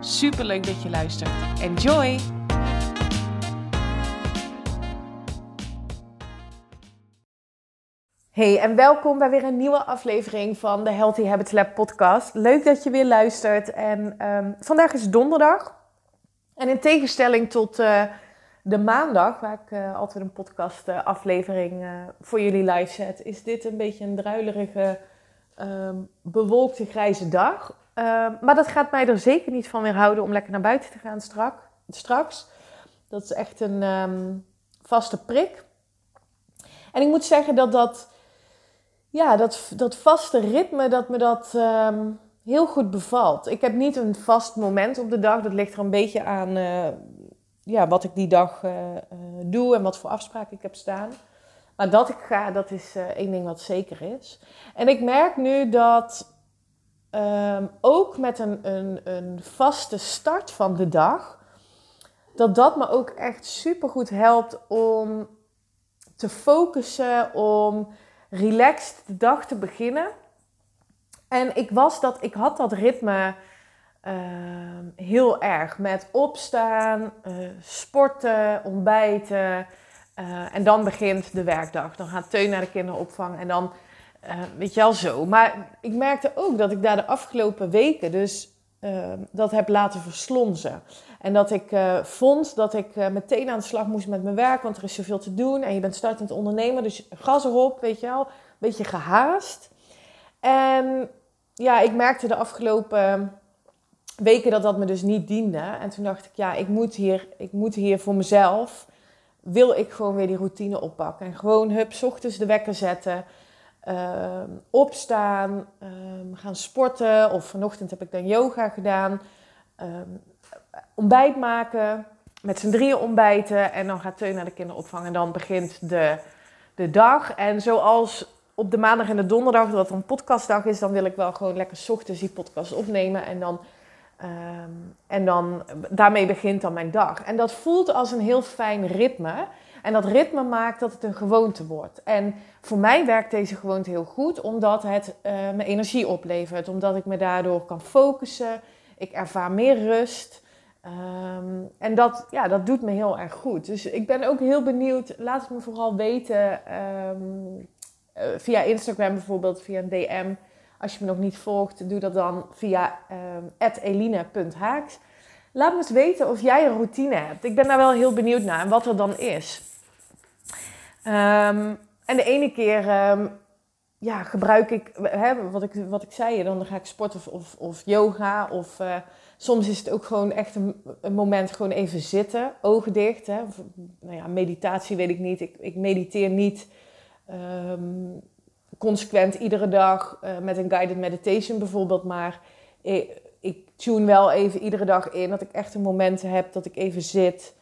Super leuk dat je luistert. Enjoy! Hey en welkom bij weer een nieuwe aflevering van de Healthy Habits Lab podcast. Leuk dat je weer luistert. En um, vandaag is donderdag. En in tegenstelling tot uh, de maandag, waar ik uh, altijd een podcast uh, aflevering voor jullie live zet, is dit een beetje een druilerige, um, bewolkte grijze dag. Uh, maar dat gaat mij er zeker niet van weerhouden om lekker naar buiten te gaan strak, straks. Dat is echt een um, vaste prik. En ik moet zeggen dat dat, ja, dat, dat vaste ritme, dat me dat um, heel goed bevalt. Ik heb niet een vast moment op de dag. Dat ligt er een beetje aan uh, ja, wat ik die dag uh, doe en wat voor afspraken ik heb staan. Maar dat ik ga, dat is één ding wat zeker is. En ik merk nu dat um, ook met een, een, een vaste start van de dag, dat dat me ook echt super goed helpt om te focussen, om relaxed de dag te beginnen. En ik was dat, ik had dat ritme uh, heel erg met opstaan, uh, sporten, ontbijten. Uh, en dan begint de werkdag. Dan gaat Teun naar de kinderopvang en dan weet je wel zo. Maar ik merkte ook dat ik daar de afgelopen weken dus uh, dat heb laten verslonzen. En dat ik uh, vond dat ik meteen aan de slag moest met mijn werk, want er is zoveel te doen. En je bent startend ondernemer, dus gas erop, weet je wel. Een beetje gehaast. En ja, ik merkte de afgelopen weken dat dat me dus niet diende. En toen dacht ik, ja, ik moet hier, ik moet hier voor mezelf, wil ik gewoon weer die routine oppakken. En gewoon, hup, ochtends de wekker zetten. Uh, opstaan, um, gaan sporten of vanochtend heb ik dan yoga gedaan. Um, ontbijt maken, met z'n drieën ontbijten en dan gaat Teun naar de kinderopvang en dan begint de, de dag. En zoals op de maandag en de donderdag, dat een podcastdag is, dan wil ik wel gewoon lekker ochtends die podcast opnemen en dan... Um, en dan, daarmee begint dan mijn dag. En dat voelt als een heel fijn ritme. En dat ritme maakt dat het een gewoonte wordt. En voor mij werkt deze gewoonte heel goed, omdat het uh, me energie oplevert. Omdat ik me daardoor kan focussen. Ik ervaar meer rust. Um, en dat, ja, dat doet me heel erg goed. Dus ik ben ook heel benieuwd. Laat het me vooral weten um, uh, via Instagram bijvoorbeeld, via een DM. Als je me nog niet volgt, doe dat dan via um, eline.haaks. Laat me eens weten of jij een routine hebt. Ik ben daar wel heel benieuwd naar en wat er dan is. Um, en de ene keer um, ja, gebruik ik, hè, wat, ik, wat ik zei, dan ga ik sporten of, of, yoga. Of uh, soms is het ook gewoon echt een, moment gewoon even zitten, ogen dicht. Hè. Nou ja, meditatie weet ik niet. Ik, ik mediteer niet um, consequent iedere dag uh, met een guided meditation bijvoorbeeld. Maar ik, tune wel even iedere dag in dat ik echt een momenten heb dat ik even zit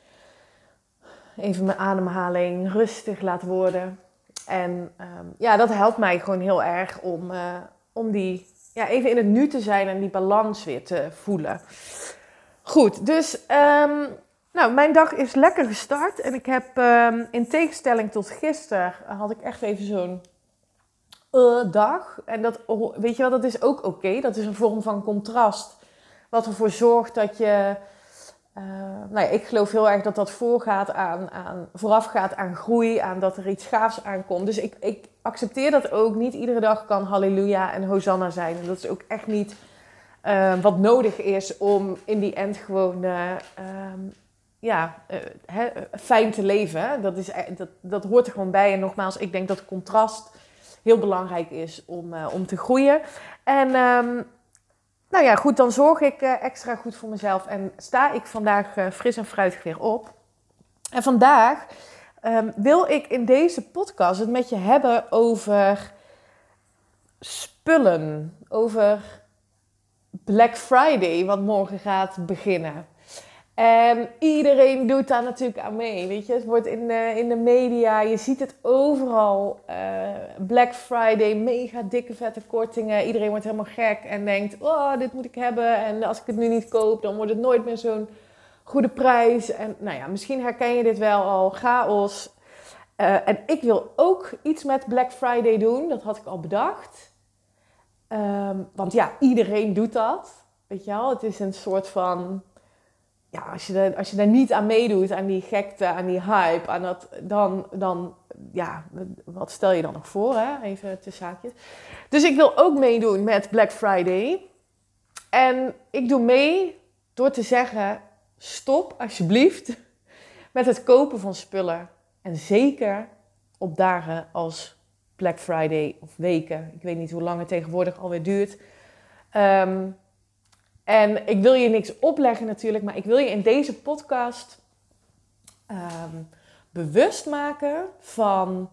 even mijn ademhaling rustig laat worden. En um, ja, dat helpt mij gewoon heel erg om, uh, om die, ja, even in het nu te zijn en die balans weer te voelen. Goed, dus um, nou, mijn dag is lekker gestart. En ik heb um, in tegenstelling tot gisteren, had ik echt even zo'n uh, dag. En dat, weet je wel, dat is ook oké. Dat is een vorm van contrast. Wat ervoor zorgt dat je uh, nou ja, ik geloof heel erg dat dat voorgaat aan, aan, voorafgaat aan groei, aan dat er iets gaafs aankomt. Dus ik, ik accepteer dat ook. Niet iedere dag kan halleluja en hosanna zijn. En dat is ook echt niet uh, wat nodig is om in die end gewoon um, ja, fijn te leven. Dat, is, e-, dat, dat hoort er gewoon bij. En nogmaals, ik denk dat contrast heel belangrijk is om, om te groeien. En um, nou ja, goed, dan zorg ik uh, extra goed voor mezelf en sta ik vandaag uh, fris en fruitig weer op. En vandaag um, wil ik in deze podcast het met je hebben over spullen, over Black Friday, wat morgen gaat beginnen. En iedereen doet daar natuurlijk aan mee. Weet je, het wordt in de, in de media, je ziet het overal. Uh, Black Friday, mega dikke vette kortingen. Iedereen wordt helemaal gek en denkt: Oh, dit moet ik hebben. En als ik het nu niet koop, dan wordt het nooit meer zo'n goede prijs. En nou ja, misschien herken je dit wel al. Chaos. Uh, en ik wil ook iets met Black Friday doen. Dat had ik al bedacht. Um, want ja, iedereen doet dat. Weet je wel, het is een soort van ja, als je, er, als je daar niet aan meedoet, aan die gekte, aan die hype, aan dat, dan, dan, ja, wat stel je dan nog voor, hè? Even tussen zaakjes. Dus ik wil ook meedoen met Black Friday. En ik doe mee door te zeggen, stop alsjeblieft met het kopen van spullen. En zeker op dagen als Black Friday of weken. Ik weet niet hoe lang het tegenwoordig alweer duurt. Um, en ik wil je niks opleggen natuurlijk, maar ik wil je in deze podcast ehm, bewust maken van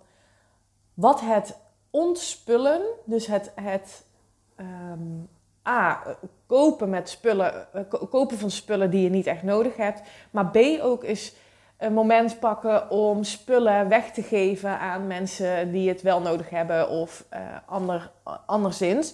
wat het ontspullen, dus het, het um, A, kopen met spullen, eh, kopen van spullen die je niet echt nodig hebt, maar B ook is een moment pakken om spullen weg te geven aan mensen die het wel nodig hebben of uh, ander, anderszins.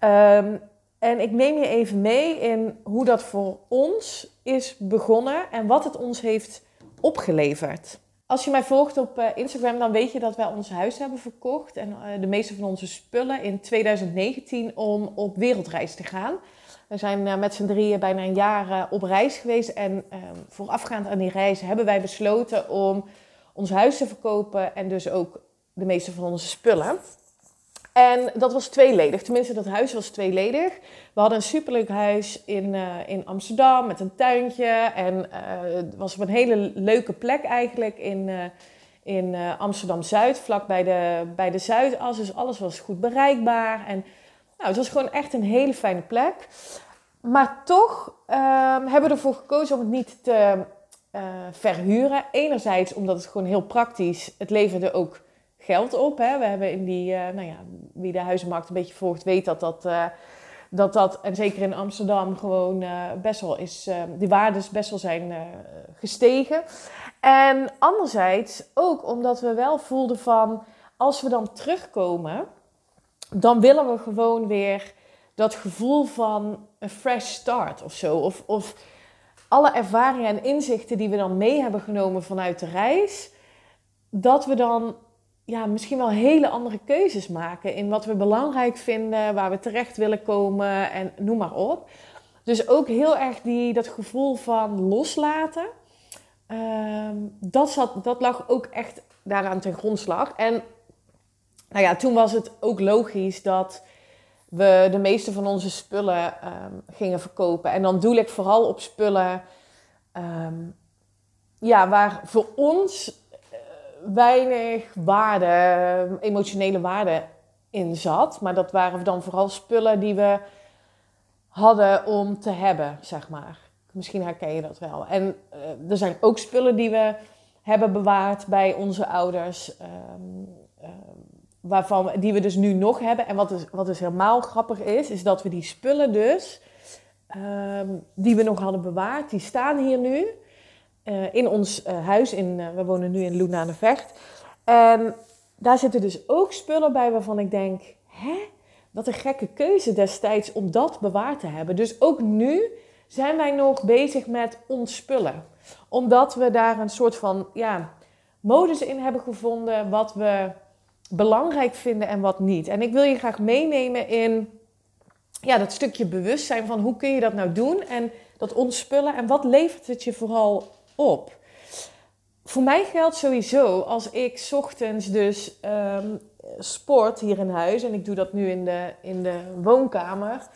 Um, en ik neem je even mee in hoe dat voor ons is begonnen en wat het ons heeft opgeleverd. Als je mij volgt op eh, Instagram, dan weet je dat wij ons huis hebben verkocht en eh, de meeste van onze spullen in 2019 om op wereldreis te gaan. We zijn eh, met z'n drieën bijna een jaar op reis geweest en ehm, voorafgaand aan die reis hebben wij besloten om ons huis te verkopen en dus ook de meeste van onze spullen. En dat was tweeledig. Tenminste, dat huis was tweeledig. We hadden een superleuk huis in, uh, in Amsterdam met een tuintje. En uh, het was op een hele leuke plek eigenlijk in, uh, in Amsterdam-Zuid, vlak bij de, bij de Zuidas. Dus alles was goed bereikbaar. En nou, het was gewoon echt een hele fijne plek. Maar toch ehm, hebben we ervoor gekozen om het niet te verhuren. Enerzijds omdat het gewoon heel praktisch, het leverde ook geld op. Hè. We hebben in die, uh, nou ja, wie de huizenmarkt een beetje volgt, weet dat dat, uh, dat, dat en zeker in Amsterdam, gewoon uh, best wel is, die waardes best wel zijn gestegen. En anderzijds ook omdat we wel voelden van, als we dan terugkomen, dan willen we gewoon weer dat gevoel van een fresh start of zo. Of, of alle ervaringen en inzichten die we dan mee hebben genomen vanuit de reis, dat we dan ja, misschien wel hele andere keuzes maken in wat we belangrijk vinden, waar we terecht willen komen en noem maar op. Dus ook heel erg die, dat gevoel van loslaten. Ehm, dat, zat, dat lag ook echt daaraan ten grondslag. En nou ja, toen was het ook logisch dat we de meeste van onze spullen ehm, gingen verkopen. En dan doe ik vooral op spullen ehm, ja, waar voor ons weinig waarde, emotionele waarde in zat. Maar dat waren dan vooral spullen die we hadden om te hebben, zeg maar. Misschien herken je dat wel. En uh, er zijn ook spullen die we hebben bewaard bij onze ouders. Um, uh, waarvan, die we dus nu nog hebben. En wat dus, wat dus helemaal grappig is, is dat we die spullen dus... Um, die we nog hadden bewaard, die staan hier nu. Uh, in ons uh, huis. In, uh, we wonen nu in Loen aan de Vecht. En daar zitten dus ook spullen bij waarvan ik denk: hè? Wat een gekke keuze destijds om dat bewaard te hebben. Dus ook nu zijn wij nog bezig met ontspullen. Omdat we daar een soort van ja, modus in hebben gevonden wat we belangrijk vinden en wat niet. En ik wil je graag meenemen in ja, dat stukje bewustzijn van hoe kun je dat nou doen en dat ontspullen en wat levert het je vooral op. Voor mij geldt sowieso als ik ochtends dus um, sport hier in huis en ik doe dat nu in de, in de woonkamer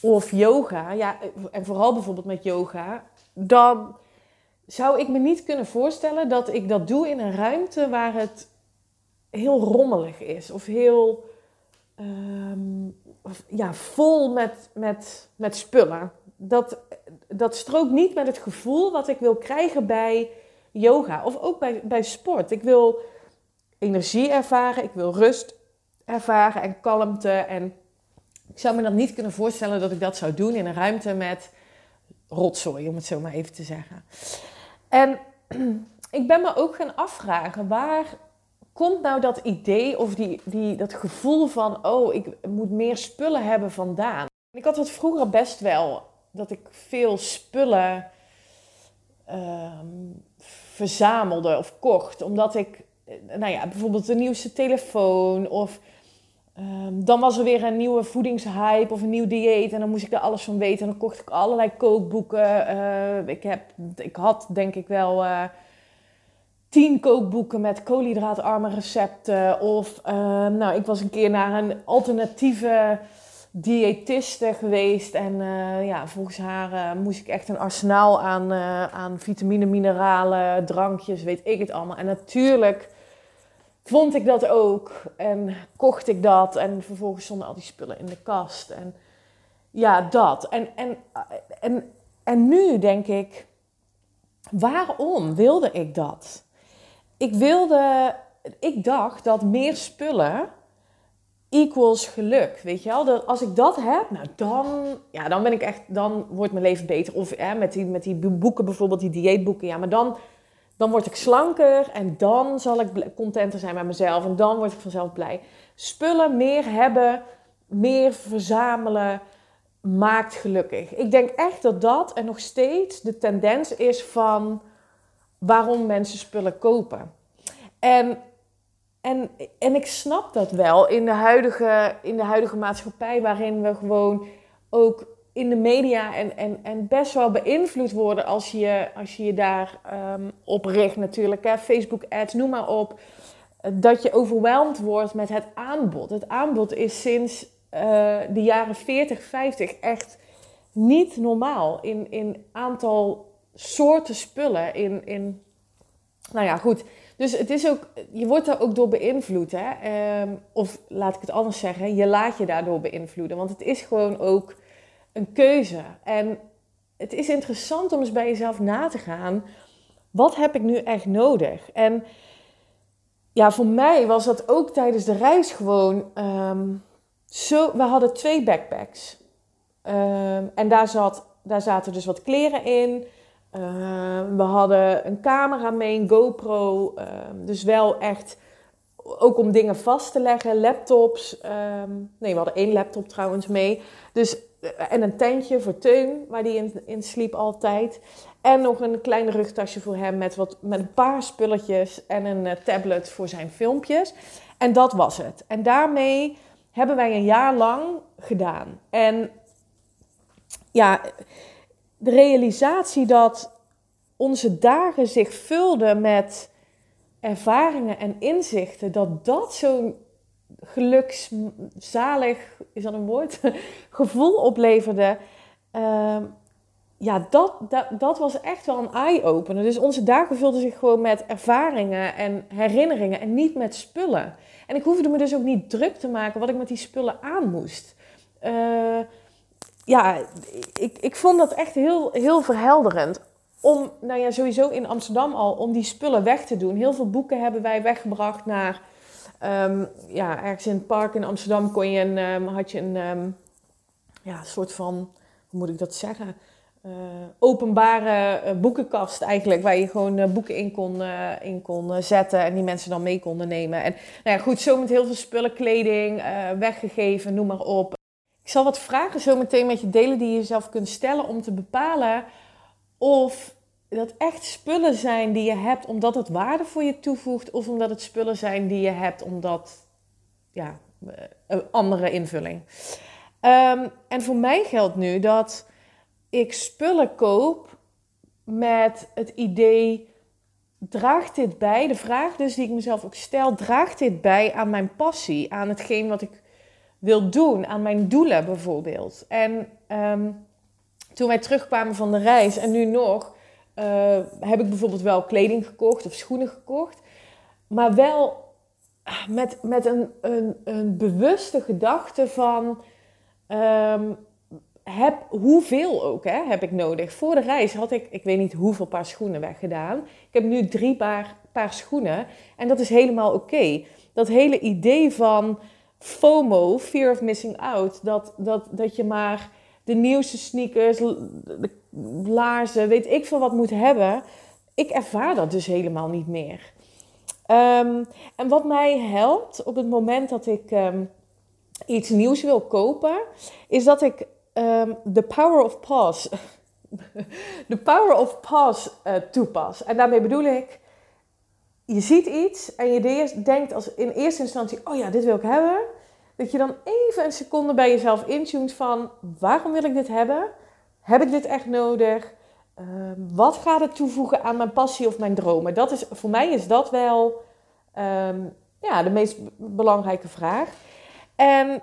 of yoga, ja, en vooral bijvoorbeeld met yoga, dan zou ik me niet kunnen voorstellen dat ik dat doe in een ruimte waar het heel rommelig is of heel um, ja, vol met, met, met spullen. Dat, dat strookt niet met het gevoel wat ik wil krijgen bij yoga of ook bij, bij sport. Ik wil energie ervaren, ik wil rust ervaren en kalmte. En ik zou me dan niet kunnen voorstellen dat ik dat zou doen in een ruimte met rotzooi, om het zo maar even te zeggen. En ik ben me ook gaan afvragen, waar komt nou dat idee of die, die, dat gevoel van, oh, ik moet meer spullen hebben vandaan? Ik had het vroeger best wel, dat ik veel spullen ehm, verzamelde of kocht, omdat ik, nou ja, bijvoorbeeld de nieuwste telefoon of Ehm, dan was er weer een nieuwe voedingshype of een nieuw dieet en dan moest ik er alles van weten. En dan kocht ik allerlei kookboeken. Uh, ik, heb, ik had denk ik wel uh, tien kookboeken met koolhydraatarme recepten. Of uh, nou, ik was een keer naar een alternatieve diëtiste geweest. En eh, ja, volgens haar moest ik echt een arsenaal aan, aan vitamine, mineralen, drankjes, weet ik het allemaal. En natuurlijk vond ik dat ook en kocht ik dat en vervolgens stonden al die spullen in de kast. En ja, dat. En, en, en, en nu denk ik, waarom wilde ik dat? Ik wilde, ik dacht dat meer spullen equals geluk, weet je wel? Dat als ik dat heb, nou dan, ja, dan ben ik echt, dan wordt mijn leven beter. Of hè, met, die, met die boeken bijvoorbeeld, die dieetboeken, ja, maar dan dan word ik slanker en dan zal ik contenter zijn met mezelf en dan word ik vanzelf blij. Spullen meer hebben, meer verzamelen, maakt gelukkig. Ik denk echt dat dat en nog steeds de tendens is van waarom mensen spullen kopen. En, en, en ik snap dat wel in de, huidige, in de huidige maatschappij, waarin we gewoon ook in de media en, en, en best wel beïnvloed worden als je als je, je daar um, op richt natuurlijk. Hè? Facebook ads, noem maar op. Dat je overweldigd wordt met het aanbod. Het aanbod is sinds uh, de jaren 40, 50 echt niet normaal. In, in aantal soorten spullen. In, in, nou ja, goed. Dus het is ook, je wordt daar ook door beïnvloed. Hè? Um, of laat ik het anders zeggen, je laat je daardoor beïnvloeden. Want het is gewoon ook een keuze. En het is interessant om eens bij jezelf na te gaan. Wat heb ik nu echt nodig? En ja, voor mij was dat ook tijdens de reis gewoon um, zo. We hadden twee backpacks. Um, en daar, zat, daar zaten dus wat kleren in. Um, we hadden een camera mee, een GoPro. dus wel echt ook om dingen vast te leggen, laptops. nee, we hadden één laptop trouwens mee. Dus en een tentje voor Teun, waar die in, in sliep altijd. En nog een klein rugtasje voor hem met, wat, met een paar spulletjes en een uh, tablet voor zijn filmpjes. En dat was het. En daarmee hebben wij een jaar lang gedaan. En ja, de realisatie dat onze dagen zich vulden met ervaringen en inzichten, dat dat zo'n gelukszalig, is dat een woord? gevoel opleverde. Ehm, ja, dat, dat, dat was echt wel een eye-opener. Dus onze dagen vulden zich gewoon met ervaringen en herinneringen en niet met spullen. En ik hoefde me dus ook niet druk te maken wat ik met die spullen aan moest. Uh, ja, ik, ik vond dat echt heel, heel verhelderend. Om, nou ja, sowieso in Amsterdam al, om die spullen weg te doen. Heel veel boeken hebben wij weggebracht naar Um, ja, ergens in het park in Amsterdam kon je een, um, had je een um, ja, soort van, hoe moet ik dat zeggen? Uh, openbare uh, boekenkast eigenlijk, waar je gewoon uh, boeken in kon, in kon zetten en die mensen dan mee konden nemen. En nou ja, goed, zo met heel veel spullen, kleding, weggegeven, noem maar op. Ik zal wat vragen zo meteen met je delen die je zelf kunt stellen om te bepalen of dat echt spullen zijn die je hebt omdat het waarde voor je toevoegt, of omdat het spullen zijn die je hebt omdat, ja, eh, een andere invulling. Um, en voor mij geldt nu dat ik spullen koop met het idee, draagt dit bij, de vraag dus die ik mezelf ook stel, draagt dit bij aan mijn passie, aan hetgeen wat ik wil doen, aan mijn doelen bijvoorbeeld. En um, toen wij terugkwamen van de reis en nu nog, uh, heb ik bijvoorbeeld wel kleding gekocht of schoenen gekocht. Maar wel met, met een, een, een bewuste gedachte van um, heb, hoeveel ook hè, heb ik nodig. Voor de reis had ik, ik weet niet hoeveel paar schoenen weggedaan. Ik heb nu drie paar, paar schoenen en dat is helemaal oké. Dat hele idee van FOMO, fear of missing out, dat, dat, dat je maar de nieuwste sneakers, de laarzen, weet ik veel wat moet hebben. Ik ervaar dat dus helemaal niet meer. Ehm, en wat mij helpt op het moment dat ik ehm, iets nieuws wil kopen, is dat ik um, the power of pause, de power of pause uh, toepas. En daarmee bedoel ik, je ziet iets en je denkt als in eerste instantie, oh ja, dit wil ik hebben. Dat je dan even een seconde bij jezelf intunt van, waarom wil ik dit hebben? Heb ik dit echt nodig? Ehm, wat gaat het toevoegen aan mijn passie of mijn dromen? Dat is, voor mij is dat wel ehm, ja, de meest belangrijke vraag. En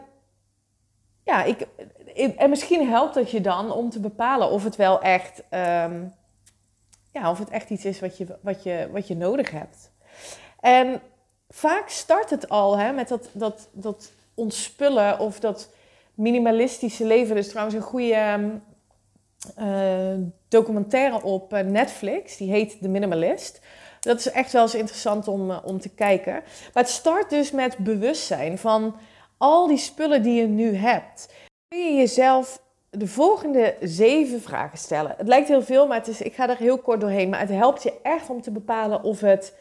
ja, ik, en misschien helpt het je dan om te bepalen of het wel echt, um, ja, of het echt iets is wat je, wat je, wat je nodig hebt. En vaak start het al hè, met dat, dat, dat ontspullen of dat minimalistische leven. Dus trouwens een goede uh, documentaire op eh, Netflix, die heet The Minimalist. Dat is echt wel eens interessant om, uh, om te kijken. Maar het start dus met bewustzijn van al die spullen die je nu hebt. Kun je jezelf de volgende zeven vragen stellen. Het lijkt heel veel, maar het is, ik ga er heel kort doorheen. Maar het helpt je echt om te bepalen of het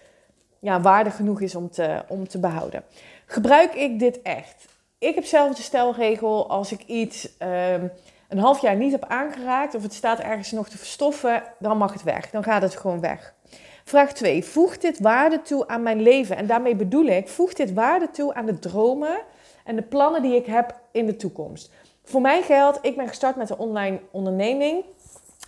ja, waardig genoeg is om te, om te behouden. Gebruik ik dit echt? Ik heb zelf de stelregel als ik iets um, een half jaar niet heb aangeraakt of het staat ergens nog te verstoffen, dan mag het weg. Dan gaat het gewoon weg. Vraag 2. Voegt dit waarde toe aan mijn leven? En daarmee bedoel ik, voegt dit waarde toe aan de dromen en de plannen die ik heb in de toekomst? Voor mij geldt, ik ben gestart met een online onderneming.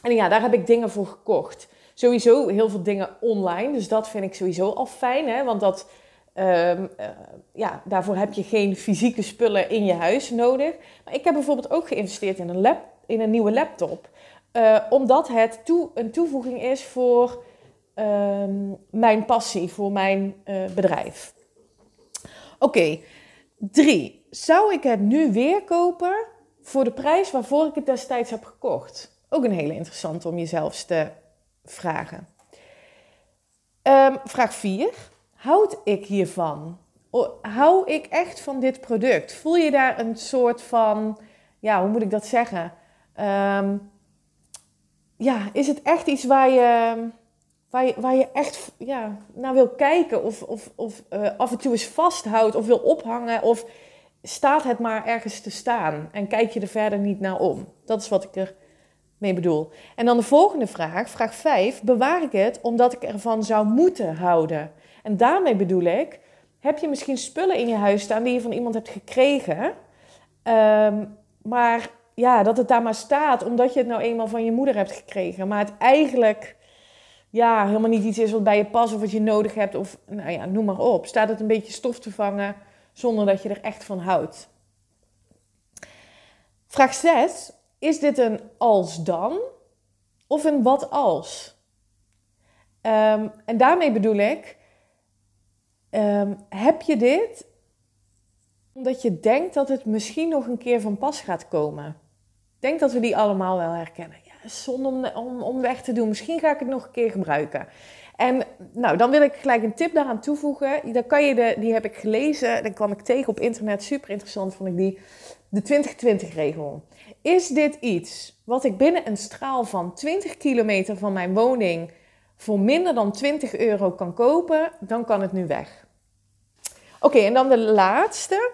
En ja, daar heb ik dingen voor gekocht. Sowieso heel veel dingen online. Dus dat vind ik sowieso al fijn. Hè? Want dat, ehm, eh, ja, daarvoor heb je geen fysieke spullen in je huis nodig. Maar ik heb bijvoorbeeld ook geïnvesteerd in een, in een nieuwe laptop. Uh, omdat het toe, een toevoeging is voor ehm, mijn passie, voor mijn uh, bedrijf. Oké, okay. drie. Zou ik het nu weer kopen voor de prijs waarvoor ik het destijds heb gekocht? Ook een hele interessante om jezelf te vragen. Um, vraag 4. Houd ik hiervan? Hou ik echt van dit product? Voel je daar een soort van, ja, hoe moet ik dat zeggen? Um, ja, is het echt iets waar je, waar je, echt ja, naar wil kijken? Of, of, of uh, af en toe eens vasthoudt of wil ophangen? Of staat het maar ergens te staan en kijk je er verder niet naar om? Dat is wat ik er mee bedoel. En dan de volgende vraag, vraag 5. Bewaar ik het omdat ik ervan zou moeten houden? En daarmee bedoel ik, heb je misschien spullen in je huis staan die je van iemand hebt gekregen, um, maar ja, dat het daar maar staat omdat je het nou eenmaal van je moeder hebt gekregen, maar het eigenlijk ja, helemaal niet iets is wat bij je past of wat je nodig hebt of nou ja, noem maar op. Staat het een beetje stof te vangen zonder dat je er echt van houdt? Vraag 6. Is dit een als dan of een wat als? Um, en daarmee bedoel ik, um, heb je dit omdat je denkt dat het misschien nog een keer van pas gaat komen? Ik denk dat we die allemaal wel herkennen. Ja, zonde om, om, om weg te doen. Misschien ga ik het nog een keer gebruiken. En nou, dan wil ik gelijk een tip daaraan toevoegen. Dan kan je de, die heb ik gelezen. Dan kwam ik tegen op internet. Super interessant vond ik die. De 2020-regel. Is dit iets wat ik binnen een straal van 20 kilometer van mijn woning voor minder dan 20 euro kan kopen, dan kan het nu weg. Oké, en dan de laatste.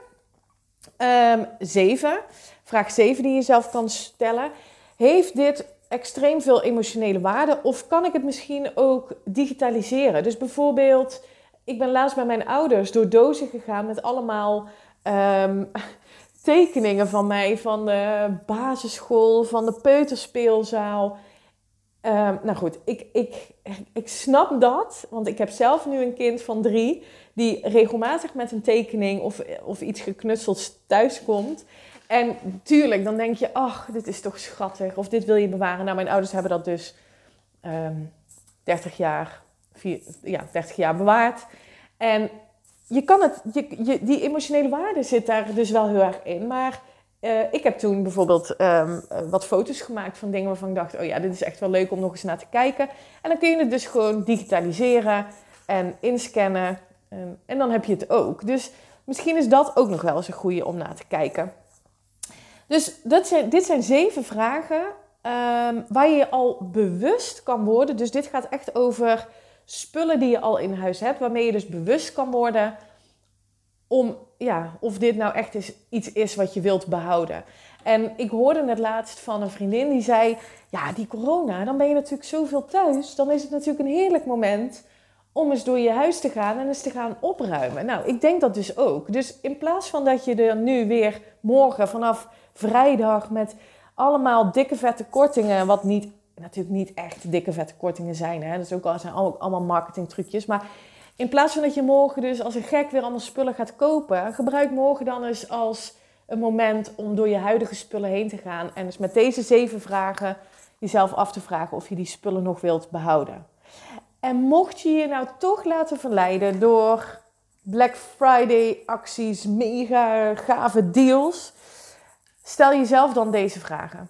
Um, zeven. Vraag 7 die je zelf kan stellen. Heeft dit extreem veel emotionele waarde of kan ik het misschien ook digitaliseren? Dus bijvoorbeeld, ik ben laatst bij mijn ouders door dozen gegaan met allemaal um, tekeningen van mij van de basisschool, van de peuterspeelzaal. Um, nou goed, ik, ik, ik snap dat, want ik heb zelf nu een kind van drie die regelmatig met een tekening of, of iets geknutseld thuiskomt. En tuurlijk, dan denk je, ach, dit is toch schattig of dit wil je bewaren. Nou, mijn ouders hebben dat dus um, ehm, 30 jaar, ja, 30 jaar bewaard. En je kan het, je, die emotionele waarde zit daar dus wel heel erg in. Maar uh, ik heb toen bijvoorbeeld um, wat foto's gemaakt van dingen waarvan ik dacht: oh ja, dit is echt wel leuk om nog eens naar te kijken. En dan kun je het dus gewoon digitaliseren en inscannen. Um, en dan heb je het ook. Dus misschien is dat ook nog wel eens een goede om naar te kijken. Dus dat zijn, dit zijn zeven vragen ehm, waar je al bewust kan worden. Dus dit gaat echt over spullen die je al in huis hebt, waarmee je dus bewust kan worden om ja, of dit nou echt is, iets is wat je wilt behouden. En ik hoorde net laatst van een vriendin die zei: Ja, die corona, dan ben je natuurlijk zoveel thuis. Dan is het natuurlijk een heerlijk moment om eens door je huis te gaan en eens te gaan opruimen. Nou, ik denk dat dus ook. Dus in plaats van dat je er nu weer morgen vanaf vrijdag met allemaal dikke vette kortingen, wat niet, natuurlijk niet echt dikke vette kortingen zijn, hè? dat is ook, zijn allemaal marketingtrucjes, maar in plaats van dat je morgen dus als een gek weer allemaal spullen gaat kopen, gebruik morgen dan eens als een moment om door je huidige spullen heen te gaan en dus met deze zeven vragen jezelf af te vragen of je die spullen nog wilt behouden. En mocht je je nou toch laten verleiden door Black Friday acties, mega gave deals, stel jezelf dan deze vragen.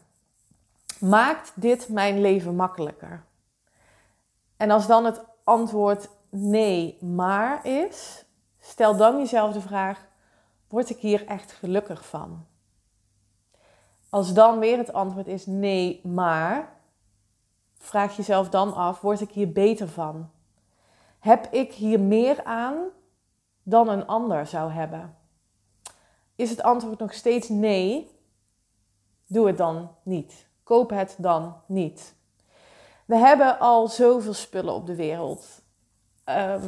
Maakt dit mijn leven makkelijker? En als dan het antwoord nee, maar is, stel dan jezelf de vraag: word ik hier echt gelukkig van? Als dan weer het antwoord is nee, maar, vraag jezelf dan af: word ik hier beter van? Heb ik hier meer aan dan een ander zou hebben? Is het antwoord nog steeds nee? Doe het dan niet. Koop het dan niet. We hebben al zoveel spullen op de wereld. Ehm,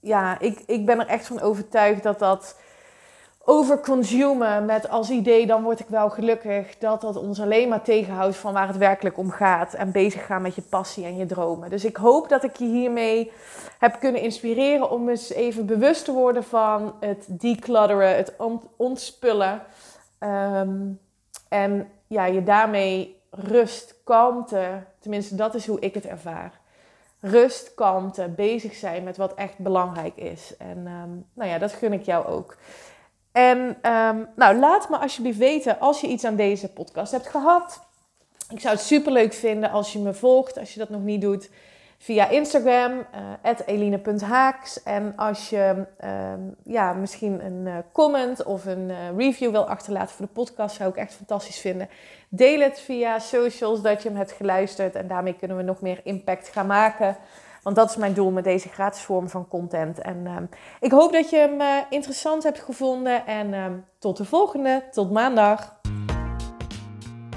ja, ik, ik ben er echt van overtuigd dat dat overconsumen met als idee, dan word ik wel gelukkig, dat dat ons alleen maar tegenhoudt van waar het werkelijk om gaat en bezig gaan met je passie en je dromen. Dus ik hoop dat ik je hiermee heb kunnen inspireren om eens even bewust te worden van het declutteren, het ontspullen. Ehm, en ja, je daarmee rust, kalmte, tenminste dat is hoe ik het ervaar. Rust, kalmte, bezig zijn met wat echt belangrijk is. En ehm, nou ja, dat gun ik jou ook. En ehm, nou, laat me alsjeblieft weten als je iets aan deze podcast hebt gehad. Ik zou het super leuk vinden als je me volgt, als je dat nog niet doet, via Instagram, uh, eline.haaks. En als je ehm, ja, misschien een uh, comment of een uh, review wil achterlaten voor de podcast, zou ik echt fantastisch vinden. Deel het via socials dat je hem hebt geluisterd en daarmee kunnen we nog meer impact gaan maken. Want dat is mijn doel met deze gratis vorm van content. En uh, ik hoop dat je hem interessant hebt gevonden. En uh, tot de volgende, tot maandag.